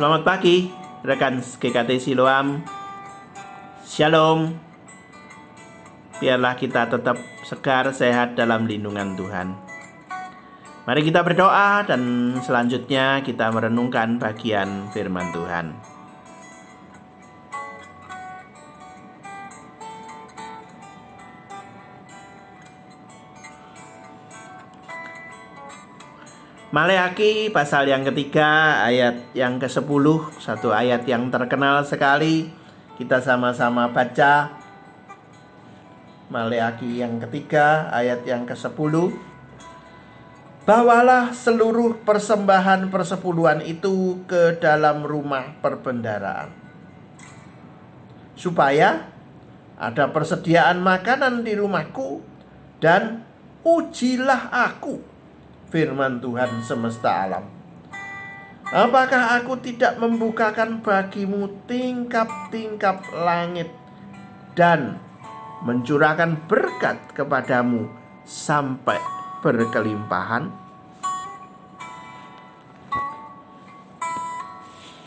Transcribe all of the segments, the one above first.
Selamat pagi, rekan GKT Siloam. Shalom. Biarlah kita tetap segar, sehat dalam lindungan Tuhan. Mari kita berdoa dan selanjutnya kita merenungkan bagian firman Tuhan. Maleaki pasal yang ketiga ayat yang ke-10 Satu ayat yang terkenal sekali. Kita sama-sama baca. Maleaki yang ketiga ayat yang ke-10 Bawalah seluruh persembahan persepuluhan itu ke dalam rumah perbendaraan. Supaya ada persediaan makanan di rumahku Dan ujilah aku firman Tuhan semesta alam. Apakah aku tidak membukakan bagimu tingkap-tingkap langit dan mencurahkan berkat kepadamu sampai berkelimpahan?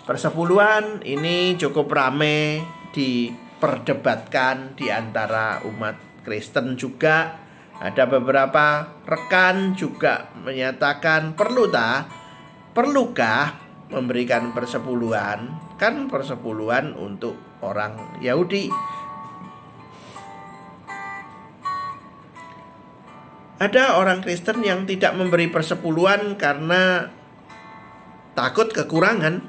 Persepuluhan ini cukup ramai diperdebatkan di antara umat Kristen juga ada beberapa rekan juga menyatakan perlu tak perlukah memberikan persepuluhan? Kan persepuluhan untuk orang Yahudi. Ada orang Kristen yang tidak memberi persepuluhan karena takut kekurangan.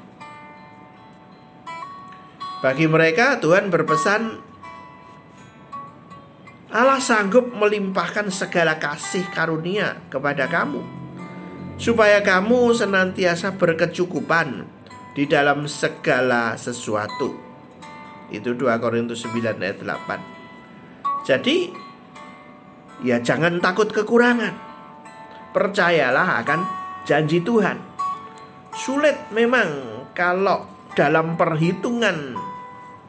Bagi mereka, Tuhan berpesan Allah sanggup melimpahkan segala kasih karunia kepada kamu supaya kamu senantiasa berkecukupan di dalam segala sesuatu. Itu 2 Korintus 9 ayat 8. Jadi ya jangan takut kekurangan. Percayalah akan janji Tuhan. Sulit memang kalau dalam perhitungan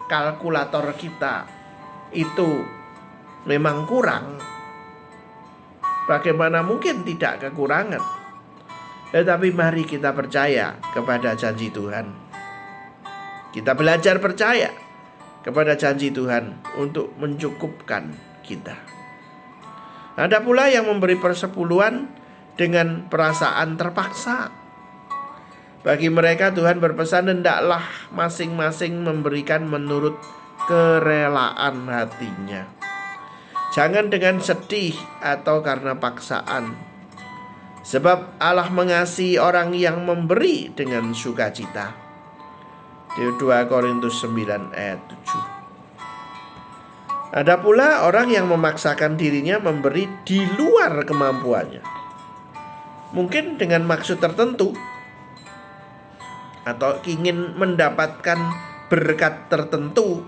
kalkulator kita itu memang kurang, bagaimana mungkin tidak kekurangan? Tetapi mari kita percaya kepada janji Tuhan. Kita belajar percaya kepada janji Tuhan untuk mencukupkan kita. Ada pula yang memberi persepuluhan dengan perasaan terpaksa. Bagi mereka Tuhan berpesan hendaklah masing-masing memberikan menurut kerelaan hatinya. Jangan dengan sedih atau karena paksaan. Sebab Allah mengasihi orang yang memberi dengan sukacita. Di 2 Korintus 9 ayat 7. Ada pula orang yang memaksakan dirinya memberi di luar kemampuannya. Mungkin dengan maksud tertentu atau ingin mendapatkan berkat tertentu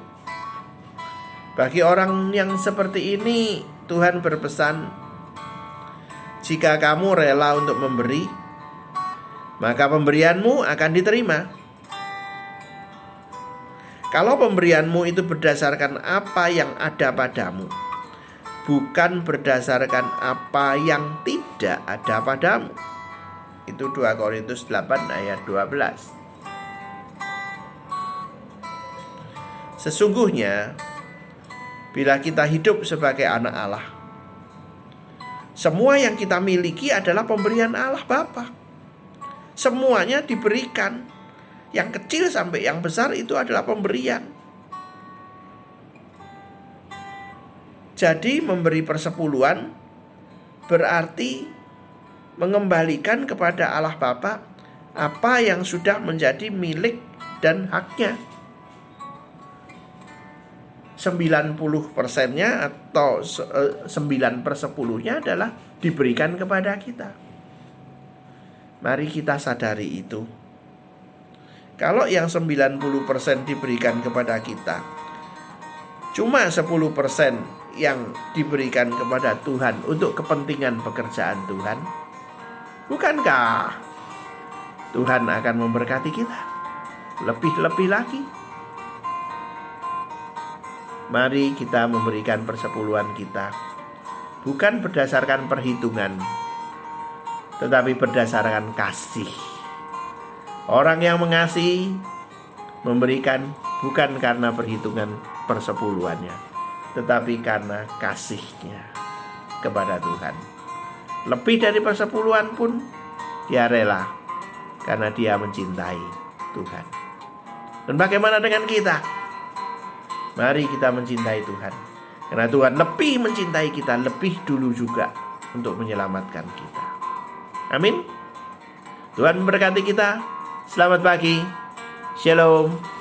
bagi orang yang seperti ini, Tuhan berpesan, "Jika kamu rela untuk memberi, maka pemberianmu akan diterima." Kalau pemberianmu itu berdasarkan apa yang ada padamu, bukan berdasarkan apa yang tidak ada padamu. Itu 2 Korintus 8 ayat 12. Sesungguhnya bila kita hidup sebagai anak Allah. Semua yang kita miliki adalah pemberian Allah Bapa. Semuanya diberikan. Yang kecil sampai yang besar itu adalah pemberian. Jadi memberi persepuluhan berarti mengembalikan kepada Allah Bapa apa yang sudah menjadi milik dan haknya. 90 persennya atau 9 eh, per 10 nya adalah diberikan kepada kita. Mari kita sadari itu. Kalau yang 90% diberikan kepada kita, cuma 10% yang diberikan kepada Tuhan untuk kepentingan pekerjaan Tuhan, bukankah Tuhan akan memberkati kita lebih-lebih lagi? Mari kita memberikan persepuluhan kita bukan berdasarkan perhitungan, tetapi berdasarkan kasih. Orang yang mengasihi memberikan bukan karena perhitungan persepuluhannya, tetapi karena kasihnya kepada Tuhan. Lebih dari persepuluhan pun dia rela karena dia mencintai Tuhan. Dan bagaimana dengan kita? Mari kita mencintai Tuhan. Karena Tuhan lebih mencintai kita lebih dulu juga untuk menyelamatkan kita. Amin. Tuhan memberkati kita. Selamat pagi. Shalom.